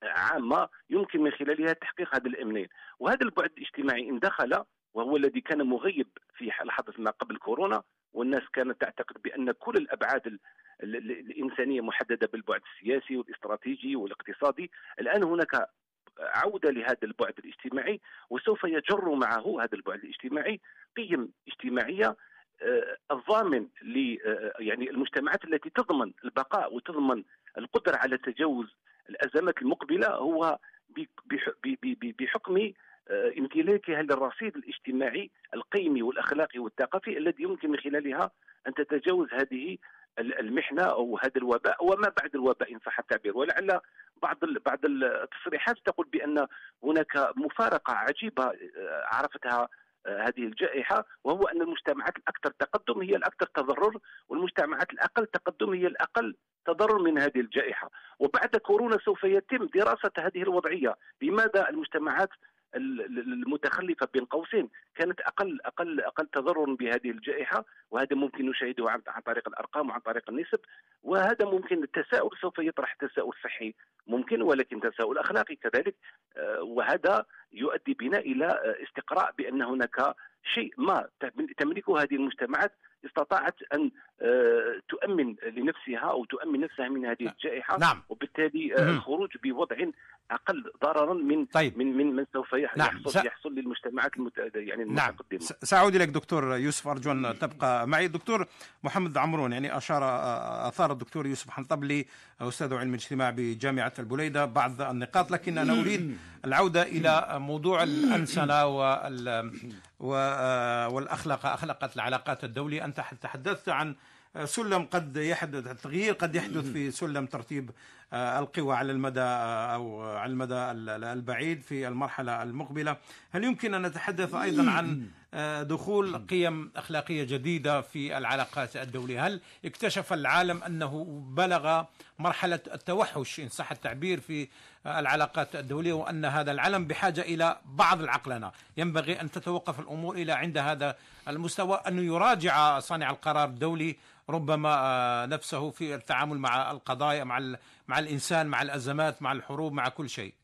عامة يمكن من خلالها تحقيق هذا الامنين وهذا البعد الاجتماعي إن دخل وهو الذي كان مغيب في لحظة ما قبل كورونا والناس كانت تعتقد بأن كل الأبعاد الانسانيه محددة بالبعد السياسي والاستراتيجي والاقتصادي. الآن هناك عودة لهذا البعد الاجتماعي وسوف يجر معه هذا البعد الاجتماعي قيم اجتماعية آه، الضامن ل آه، يعني المجتمعات التي تضمن البقاء وتضمن القدرة على تجاوز الأزمات المقبلة هو بحكم آه، امتلاكها للرصيد الاجتماعي القيمي والأخلاقي والثقافي الذي يمكن من خلالها أن تتجاوز هذه المحنة أو هذا الوباء وما بعد الوباء إن صح التعبير. ولعل بعض بعض التصريحات تقول بأن هناك مفارقة عجيبة آه، عرفتها آه، هذه الجائحة وهو أن المجتمعات الأكثر تقدم هي الأكثر تضرر والمجتمعات الأقل تقدم هي الأقل تضرر من هذه الجائحة. وبعد كورونا سوف يتم دراسة هذه الوضعية. لماذا المجتمعات المتخلفة بين قوسين. كانت أقل أقل أقل تضررا بهذه الجائحة وهذا ممكن نشاهده عن طريق الأرقام وعن طريق النسب وهذا ممكن التساؤل سوف يطرح تساؤل صحي ممكن ولكن تساؤل أخلاقي كذلك. آه، وهذا يؤدي بنا إلى آه، استقراء بأن هناك شيء ما تملكه هذه المجتمعات استطاعت أن آه، تؤمن لنفسها أو تؤمن نفسها من هذه نعم. الجائحة نعم. وبالتالي الخروج بوضع أقل ضررا من طيب. من من من سوف يحصل نعم. س... يحصل للمجتمعات المت... يعني نعم. المتقدمة نعم سأعود إليك دكتور يوسف ارجو ان تبقى معي الدكتور محمد عمرون يعني أشار أثار الدكتور يوسف حنطبلي أستاذ علم الاجتماع بجامعة البليدة بعض النقاط لكن أنا أريد العودة إلى موضوع الأنسنة [coughs] وال والأخلاق أخلاقات العلاقات الدولية. أنت تحدثت عن سلم قد يحدث التغيير قد يحدث في سلم ترتيب آه، القوى على المدى آه، أو على المدى البعيد في المرحلة المقبلة. هل يمكن أن نتحدث أيضا عن آه، دخول قيم أخلاقية جديدة في العلاقات الدولية؟ هل اكتشف العالم أنه بلغ مرحلة التوحش إن صح التعبير في العلاقات الدولية وأن هذا العالم بحاجة إلى بعض العقلنة. ينبغي أن تتوقف الأمور إلى عند هذا المستوى. انه يراجع صانع القرار الدولي ربما آه، نفسه في التعامل مع القضايا مع مع الإنسان مع الأزمات مع الحروب مع كل شيء.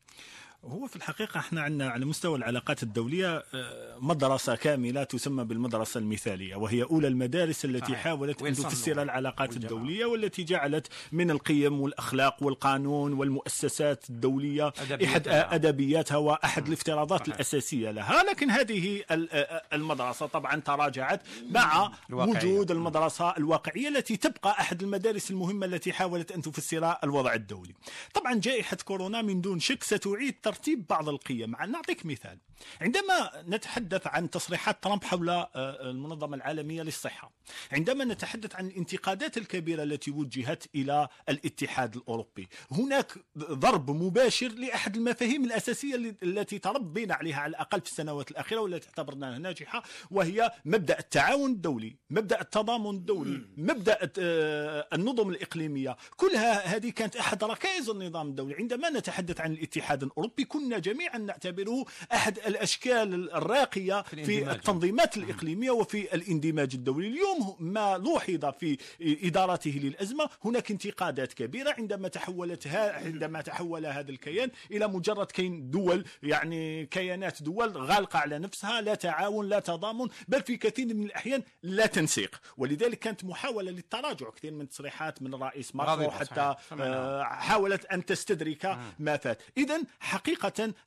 هو في الحقيقة إحنا عندنا على مستوى العلاقات الدولية آه، مدرسة كاملة تسمى بالمدرسة المثالية وهي أولى المدارس التي صحيح. حاولت أن تفسر العلاقات والجماعة. الدولية والتي جعلت من القيم والأخلاق والقانون والمؤسسات الدولية أحد أدبياتها وأحد الافتراضات صحيح. الأساسية لها لكن هذه آه، المدرسة طبعا تراجعت مع الواقعية. وجود المدرسة الواقعية التي تبقى أحد المدارس المهمة التي حاولت أن تفسر الوضع الدولي طبعا جائحة كورونا من دون شك ستعيد ترتيب بعض القيم. نعطيك مثال. عندما نتحدث عن تصريحات ترامب حول آه، المنظمة العالمية للصحة عندما نتحدث عن الانتقادات الكبيرة التي وجهت إلى الاتحاد الأوروبي هناك ضرب مباشر لأحد المفاهيم الأساسية التي تربينا عليها على الأقل في السنوات الأخيرة والتي اعتبرناها ناجحة وهي مبدأ التعاون الدولي مبدأ التضامن الدولي مبدأ آه، النظم الإقليمية. كلها هذه كانت أحد ركائز النظام الدولي. عندما نتحدث عن الاتحاد الأوروبي كنا جميعا نعتبره أحد الأشكال الراقية في, في التنظيمات الإقليمية وفي الاندماج الدولي. اليوم ما لوحظ في إدارته للأزمة هناك انتقادات كبيرة عندما تحولت عندما تحول هذا الكيان إلى مجرد كين دول يعني كيانات دول غالقة على نفسها لا تعاون لا تضامن بل في كثير من الأحيان لا تنسيق. ولذلك كانت محاولة للتراجع كثير من التصريحات من الرئيس ماكرون حتى آه، حاولت أن تستدرك ما فات. إذا حقيقة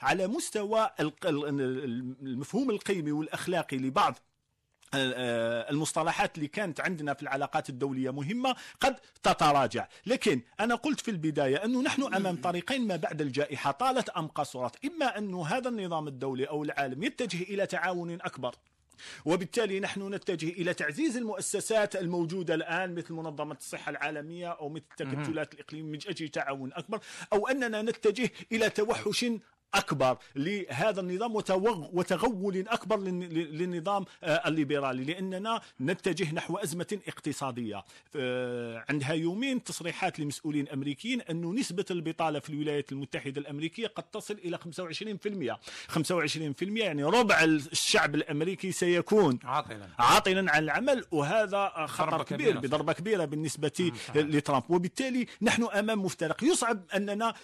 على مستوى المفهوم القيمي والأخلاقي لبعض المصطلحات اللي كانت عندنا في العلاقات الدولية مهمة قد تتراجع. لكن أنا قلت في البداية أنه نحن أمام طريقين ما بعد الجائحة طالت أم قصرت. إما أنه هذا النظام الدولي أو العالم يتجه إلى تعاون أكبر. وبالتالي نحن نتجه إلى تعزيز المؤسسات الموجودة الآن مثل منظمة الصحة العالمية أو مثل التكتلات الإقليمية من أجل تعاون أكبر أو أننا نتجه إلى توحش أكبر لهذا النظام وتغول أكبر للنظام آه، الليبرالي لأننا نتجه نحو أزمة اقتصادية. آه، عندها يومين تصريحات لمسؤولين أمريكيين انه نسبة البطالة في الولايات المتحدة الأمريكية قد تصل إلى 25% 25% يعني ربع الشعب الأمريكي سيكون عاطلا. عاطلا عن العمل وهذا خطر كبير بضربة كبيرة بالنسبة لترامب. وبالتالي نحن أمام مفترق. يصعب أننا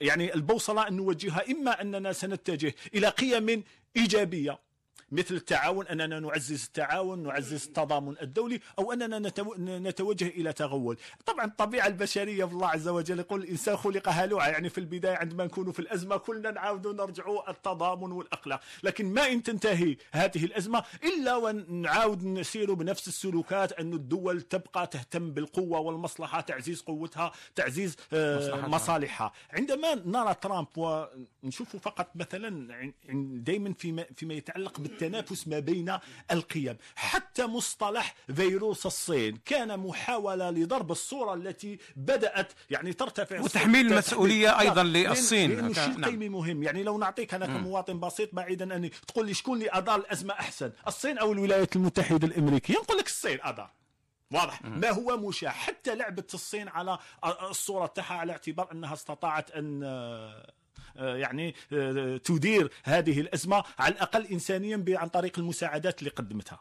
يعني البوصلة أن نوجهها إما أننا سنتجه إلى قيم إيجابية. مثل التعاون أننا نعزز التعاون نعزز التضامن الدولي أو أننا نتوجه إلى تغول. طبعا الطبيعة البشرية في الله عز وجل يقول الإنسان خلق هلوعا يعني في البداية عندما نكون في الأزمة كلنا نعاود نرجع التضامن والأخلاق لكن ما إن تنتهي هذه الأزمة إلا ونعاود نسير بنفس السلوكات أن الدول تبقى تهتم بالقوة والمصلحة تعزيز قوتها تعزيز آه، مصالحها. عندما نرى ترامب ونشوف فقط مثلا دائما فيما, فيما يتعلق بالت التنافس ما بين القيم. حتى مصطلح فيروس الصين كان محاولة لضرب الصورة التي بدأت يعني ترتفع وتحميل المسؤولية أيضا للصين. لأنه شيء نعم. قيمي مهم. يعني لو نعطيك أنا كمواطن بسيط بعيدا أني تقول لي شكون اللي أدار الأزمة أحسن الصين أو الولايات المتحدة الأمريكية؟ نقول لك الصين أدار. واضح. ما هو مشاع؟ حتى لعبة الصين على الصورة تاعها على اعتبار أنها استطاعت أن يعني آه، تدير هذه الأزمة على الأقل إنسانيا عن طريق المساعدات اللي قدمتها.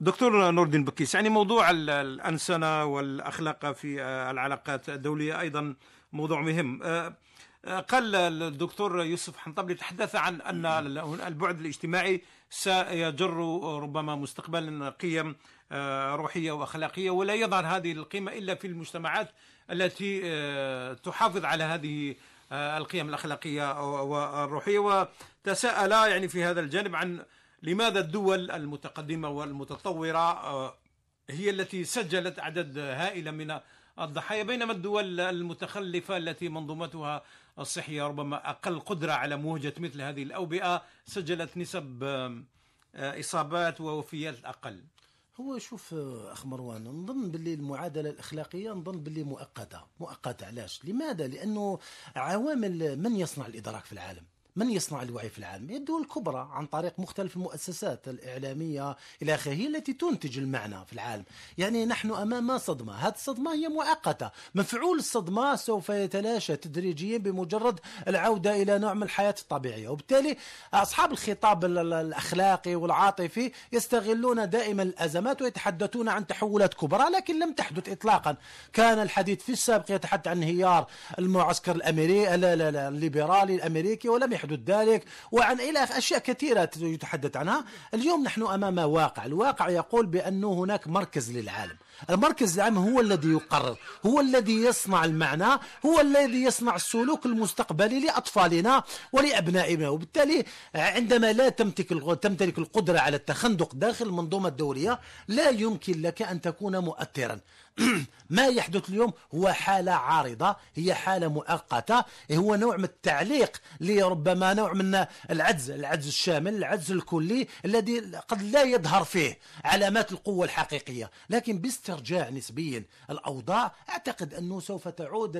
دكتور نور الدين بكيس يعني موضوع الأنسنة والأخلاق في آه، العلاقات الدولية أيضا موضوع مهم. قال الدكتور يوسف حنطبلي تحدث عن أن البعد الاجتماعي سيجر ربما مستقبلا قيم روحية وأخلاقية ولا يظهر هذه القيمة إلا في المجتمعات التي تحافظ على هذه آه، القيم الأخلاقية والروحية وتساءل يعني في هذا الجانب عن لماذا الدول المتقدمة والمتطورة آه، هي التي سجلت عدد هائل من الضحايا بينما الدول المتخلفة التي منظومتها الصحية ربما أقل قدرة على مواجهة مثل هذه الأوبئة سجلت نسب آه، إصابات ووفيات أقل. هو شوف أخ مروان نظن باللي المعادلة الأخلاقية نظن باللي مؤقتة. مؤقتة علاش؟ لماذا؟ لأنه عوامل من يصنع الإدراك في العالم. من يصنع الوعي في العالم؟ الدول الكبرى عن طريق مختلف المؤسسات الإعلامية إلى آخره هي التي تنتج المعنى في العالم. يعني نحن أمام صدمة. هذه الصدمة هي مؤقتة. مفعول الصدمة سوف يتلاشى تدريجيا بمجرد العودة إلى نوع من الحياة الطبيعية. وبالتالي أصحاب الخطاب الأخلاقي والعاطفي يستغلون دائما الأزمات ويتحدثون عن تحولات كبرى لكن لم تحدث إطلاقا. كان الحديث في السابق يتحدث عن انهيار المعسكر الأمريكي الليبرالي الأمريكي ولم يحدث حدود ذلك وعن إلى أشياء كثيرة يتحدث عنها. اليوم نحن أمام واقع الواقع يقول بأنه هناك مركز للعالم. المركز العام هو الذي يقرر هو الذي يصنع المعنى هو الذي يصنع السلوك المستقبلي لأطفالنا ولأبنائنا. وبالتالي عندما لا تمتلك تمتلك القدرة على التخندق داخل المنظومة الدولية لا يمكن لك أن تكون مؤثرا. [clears throat] ما يحدث اليوم هو حالة عارضة هي حالة مؤقتة هو نوع من التعليق لربما نوع من العجز العجز الشامل العجز الكلي الذي قد لا يظهر فيه علامات القوة الحقيقية. لكن باسترجاع نسبيا. الأوضاع أعتقد أنه سوف تعود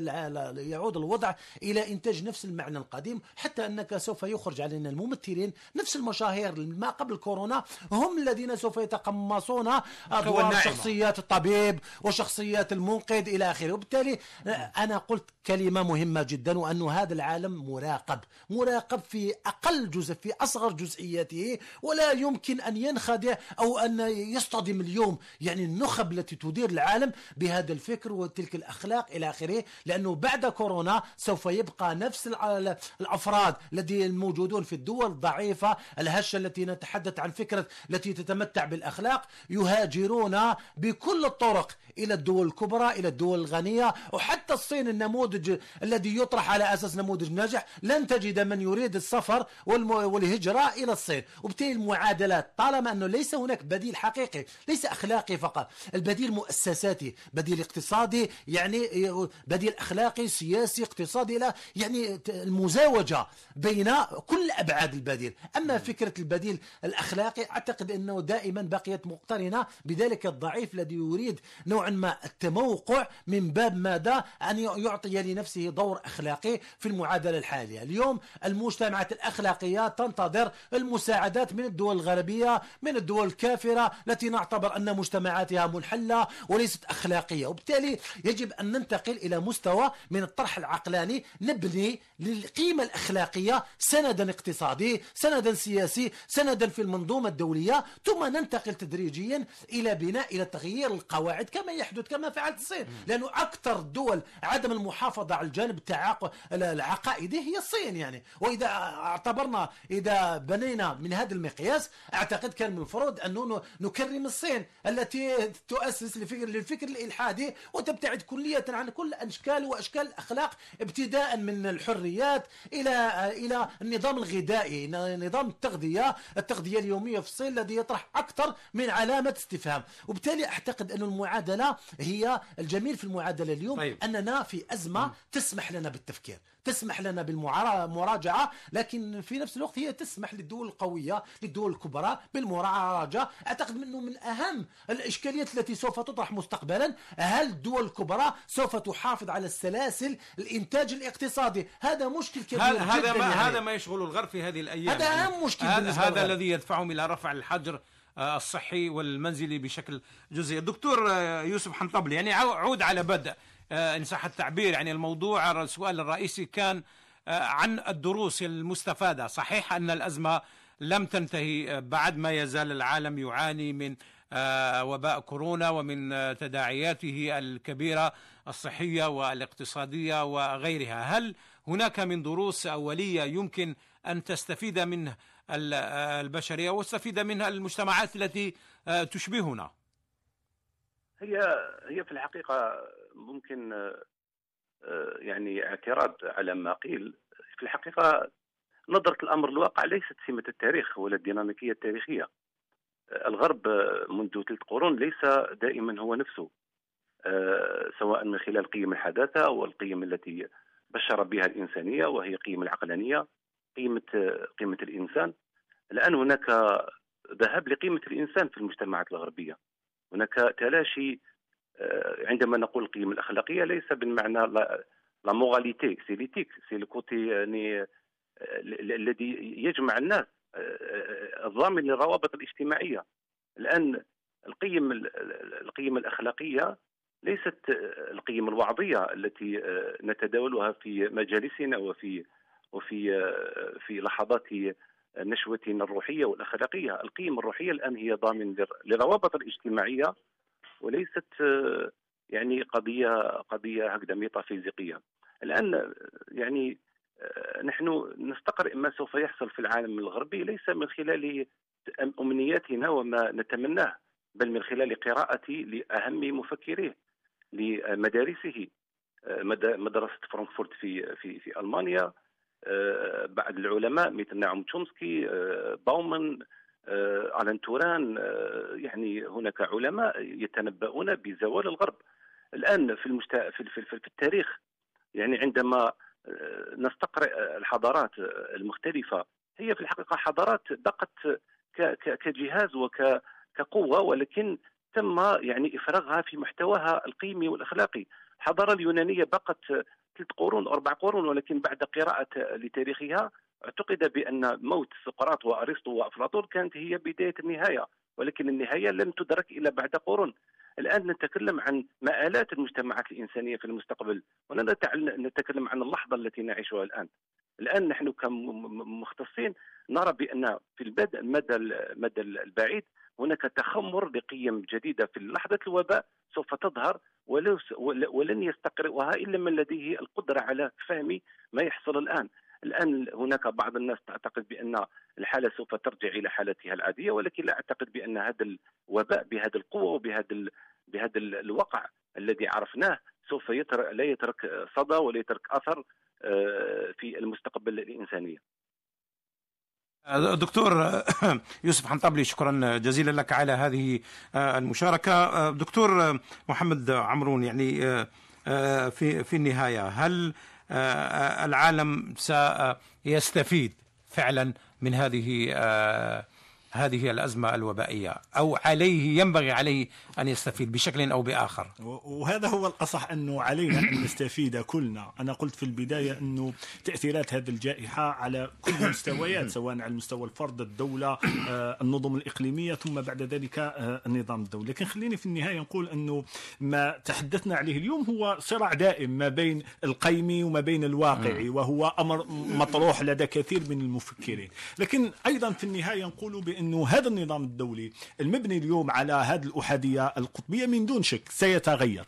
يعود الوضع إلى إنتاج نفس المعنى القديم حتى أنك سوف يخرج علينا الممثلين نفس المشاهير ما قبل كورونا هم الذين سوف يتقمصون أدوار شخصيات الطبيب وشخصيات شخصيات المنقذ إلى آخره. وبالتالي أنا قلت كلمة مهمة جدا وأن هذا العالم مراقب مراقب في أقل جزء في أصغر جزئياته ولا يمكن أن ينخدع أو أن يصطدم اليوم. يعني النخب التي تدير العالم بهذا الفكر وتلك الأخلاق إلى آخره لأنه بعد كورونا سوف يبقى نفس الأفراد الذين الموجودون في الدول الضعيفة الهشة التي نتحدث عن فكرة التي تتمتع بالأخلاق يهاجرون بكل الطرق إلى الدول الكبرى إلى الدول الغنية وحتى الصين النموذج الذي يطرح على أساس نموذج ناجح لن تجد من يريد السفر والهجرة إلى الصين. وبالتالي المعادلات طالما أنه ليس هناك بديل حقيقي ليس أخلاقي فقط البديل بديل مؤسساتي بديل اقتصادي يعني بديل أخلاقي سياسي اقتصادي لا يعني المزاوجة بين كل أبعاد البديل. أما فكرة البديل الأخلاقي أعتقد أنه دائما بقيت مقترنة بذلك الضعيف الذي يريد نوعا ما التموقع من باب ماذا؟ أن يعطي لنفسه دور أخلاقي في المعادلة الحالية. اليوم المجتمعات الأخلاقية تنتظر المساعدات من الدول الغربية من الدول الكافرة التي نعتبر أن مجتمعاتها منحلة وليست أخلاقية. وبالتالي يجب أن ننتقل إلى مستوى من الطرح العقلاني. نبني للقيمة الأخلاقية سندا اقتصادي سندا سياسي سندا في المنظومة الدولية. ثم ننتقل تدريجيا إلى بناء إلى تغيير القواعد كما يحدث كما فعلت الصين. لأنه أكثر الدول عدم المحافظة على الجانب العقائدي هي الصين يعني. وإذا اعتبرنا إذا بنينا من هذا المقياس أعتقد كان من المفروض أن نكرم الصين التي تؤسس لفكر للفكر الإلحادي وتبتعد كلية عن كل أشكال وأشكال الأخلاق ابتداء من الحريات إلى إلى النظام الغذائي نظام التغذية التغذية اليومية في الصين الذي يطرح أكثر من علامة استفهام. وبالتالي أعتقد أن المعادلة هي الجميل في المعادلة اليوم طيب. أننا في أزمة تسمح لنا بالتفكير تسمح لنا بالمراجعة لكن في نفس الوقت هي تسمح للدول القوية للدول الكبرى بالمراجعة. أعتقد أنه من أهم الإشكاليات التي سوف تطرح مستقبلا. هل الدول الكبرى سوف تحافظ على السلاسل الإنتاج الاقتصادي؟ هذا مشكل كبير هذا جدا هذا ما يعني. هذا ما يشغل الغرب في هذه الأيام. هذا أهم مشكل هذا, هذا. الذي يدفعهم إلى رفع الحجر آه، الصحي والمنزلي بشكل جزئي. دكتور آه، يوسف حنطبلي يعني عود على بدء آه، إن صح التعبير يعني الموضوع. السؤال الرئيسي كان عن الدروس المستفادة. صحيح أن الأزمة لم تنتهي بعد ما يزال العالم يعاني من وباء كورونا ومن تداعياته الكبيرة الصحية والاقتصادية وغيرها. هل هناك من دروس أولية يمكن أن تستفيد منه البشرية واستفيد منها المجتمعات التي آه، تشبهنا؟ هي هي في الحقيقة ممكن آه، يعني اعتراض على ما قيل. في الحقيقة نظرة الأمر الواقع ليست سمة التاريخ ولا الديناميكية التاريخية. الغرب منذ ثلاث قرون ليس دائما هو نفسه آه، سواء من خلال قيم الحداثة والقيم التي بشر بها الإنسانية وهي قيم العقلانية قيمة قيمة الإنسان. الآن هناك ذهاب لقيمة الإنسان في المجتمعات الغربية. هناك تلاشي آه، عندما نقول القيم الأخلاقية ليس بالمعنى la moralité c'est l'éthique c'est l'équité يعني آه، الذي يجمع الناس. الضامن للروابط الاجتماعية الان القيم القيم الأخلاقية ليست القيم الوعظية التي نتداولها في مجالسنا وفي وفي في لحظات نشوتنا الروحية والأخلاقية، القيم الروحية الآن هي ضامن للروابط الاجتماعية وليست يعني قضيه قضية هكذا ميتافيزيقية. الآن يعني نحن نستقرئ ما سوف يحصل في العالم الغربي ليس من خلال امنياتنا وما نتمناه بل من خلال قراءتي لأهم مفكريه لمدارسه مدرسة فرانكفورت في في في ألمانيا آه، بعض العلماء مثل نعم تشومسكي آه، باومن آه، آلان توران يعني هناك علماء يتنبؤون بزوال الغرب. الآن في المشت... في التاريخ يعني عندما نستقرئ الحضارات المختلفة. هي في الحقيقة حضارات بقت كجهاز وكقوه ولكن تم يعني إفراغها في محتواها القيمي والأخلاقي. الحضارة اليونانية بقت ثلاث قرون أربع قرون ولكن بعد قراءة لتاريخها اعتقد بأن موت سقراط وأرسطو وأفلاطون كانت هي بداية النهاية ولكن النهاية لم تدرك إلا بعد قرون. الآن نتكلم عن مآلات المجتمعات الإنسانية في المستقبل ولا نتكلم عن اللحظة التي نعيشها الآن. الآن نحن كمختصين نرى بأن في المدى المدى البعيد هناك تخمر لقيم جديدة في لحظة الوباء سوف تظهر ولن يستقرئها إلا من لديه القدرة على فهم ما يحصل الآن. الآن هناك بعض الناس تعتقد بأن الحالة سوف ترجع إلى حالتها العادية ولكن لا أعتقد بأن هذا الوباء بهذه القوة وبهذا بهذا الوقع الذي عرفناه سوف يترك لا يترك صدى ولا يترك أثر آه، في المستقبل الإنسانية. دكتور [coughs] يوسف حنطبلي شكرا جزيلا لك على هذه المشاركة دكتور محمد عمرون يعني في في النهاية هل العالم سيستفيد فعلا من هذه هذه الأزمة الوبائية أو عليه ينبغي عليه أن يستفيد بشكل أو بآخر. وهذا هو الأصح أنه علينا أن نستفيد كلنا. أنا قلت في البداية أنه تأثيرات هذه الجائحة على كل المستويات [coughs] سواء على مستوى الفرد الدولة آه، النظم الإقليمية ثم بعد ذلك آه، النظام الدولي. لكن خليني في النهاية نقول أنه ما تحدثنا عليه اليوم هو صراع دائم ما بين القيمي وما بين الواقعي وهو أمر مطروح لدى كثير من المفكرين. لكن أيضا في النهاية نقول بأن إنه هذا النظام الدولي المبني اليوم على هذه الأحادية القطبية من دون شك سيتغير.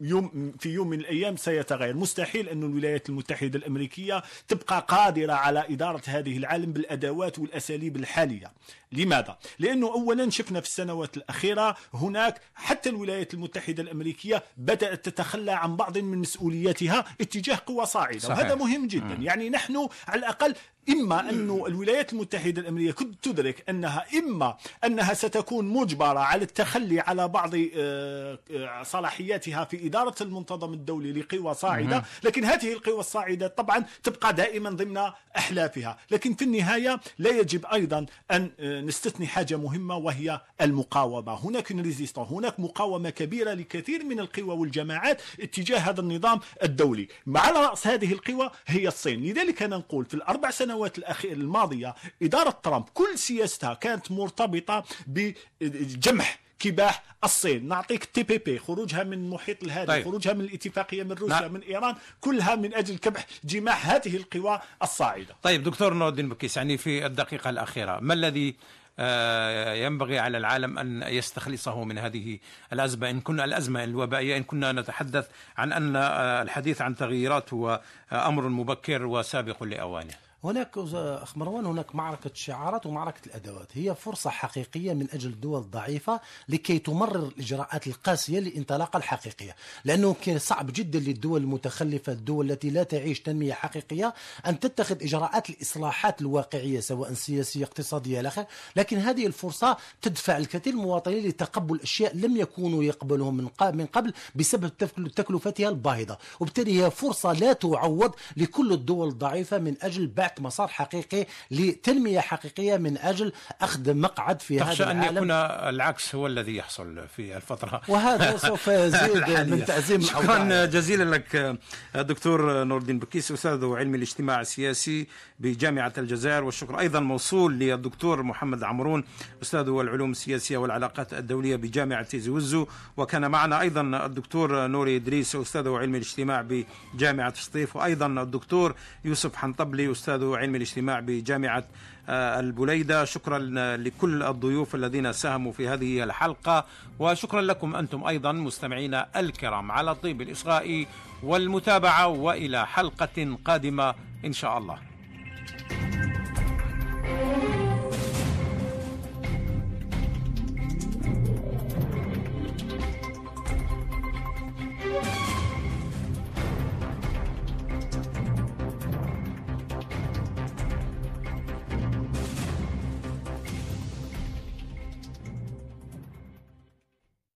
يوم في يوم من الأيام سيتغير. مستحيل أن الولايات المتحدة الأمريكية تبقى قادرة على إدارة هذه العالم بالأدوات والأساليب الحالية. لماذا؟ لأنه اولا شفنا في السنوات الأخيرة هناك حتى الولايات المتحدة الأمريكية بدأت تتخلى عن بعض من مسؤولياتها اتجاه قوى صاعدة. صحيح. وهذا مهم جدا. م. يعني نحن على الأقل إما أن الولايات المتحدة الأمريكية كنت تدرك أنها إما أنها ستكون مجبرة على التخلي على بعض آه، آه، صلاحياتها في إدارة المنتظم الدولي لقوى صاعدة. لكن هذه القوى الصاعدة طبعا تبقى دائما ضمن أحلافها. لكن في النهاية لا يجب أيضا أن آه، نستثني حاجة مهمة وهي المقاومة. هناك هناك مقاومة كبيرة لكثير من القوى والجماعات اتجاه هذا النظام الدولي. على رأس هذه القوى هي الصين. لذلك أنا نقول في الأربع سنوات الأخيرة الماضية إدارة ترامب كل سياستها كانت مرتبطة بجمح كباح الصين نعطيك TPP خروجها من المحيط الهادي طيب. خروجها من الاتفاقية من روسيا نعم. من إيران كلها من أجل كبح جماح هذه القوى الصاعدة طيب دكتور نور الدين بكيس يعني في الدقيقة الأخيرة ما الذي آه، ينبغي على العالم أن يستخلصه من هذه الأزمة إن كنا الأزمة الوبائية إن كنا نتحدث عن أن آه، الحديث عن تغييرات هو أمر مبكر وسابق لأوانه هناك أخ مروان هناك معركة شعارات ومعركة الأدوات. هي فرصة حقيقية من أجل الدول الضعيفة لكي تمرر الإجراءات القاسية للانطلاقة الحقيقية. لأنه صعب جدا للدول المتخلفة الدول التي لا تعيش تنمية حقيقية أن تتخذ إجراءات الإصلاحات الواقعية سواء سياسية اقتصادية إلى لكن هذه الفرصة تدفع الكثير من المواطنين لتقبل أشياء لم يكونوا يقبلهم من قبل بسبب تكلفتها الباهظة. وبالتالي هي فرصة لا تعوض لكل الدول الضعيفة من أجل بعد بعث مسار حقيقي لتنمية حقيقية من أجل أخذ مقعد في هذا العالم. أن يكون العكس هو الذي يحصل في الفترة وهذا سوف [laughs] يزيد من تعزيم شكرا جزيلا لك دكتور نور الدين بكيس أستاذ علم الاجتماع السياسي بجامعة الجزائر والشكر أيضا موصول للدكتور محمد عمرون أستاذ العلوم السياسية والعلاقات الدولية بجامعة زوزو. وكان معنا أيضا الدكتور نوري إدريس أستاذ علم الاجتماع بجامعة سطيف وأيضا الدكتور يوسف حنطبلي أستاذ أستاذ علم الاجتماع بجامعة آه، البليدة. شكرا لكل الضيوف الذين ساهموا في هذه الحلقة وشكرا لكم أنتم أيضا مستمعينا الكرام. على الطيب الإصغاء والمتابعة وإلى حلقة قادمة إن شاء الله. thank you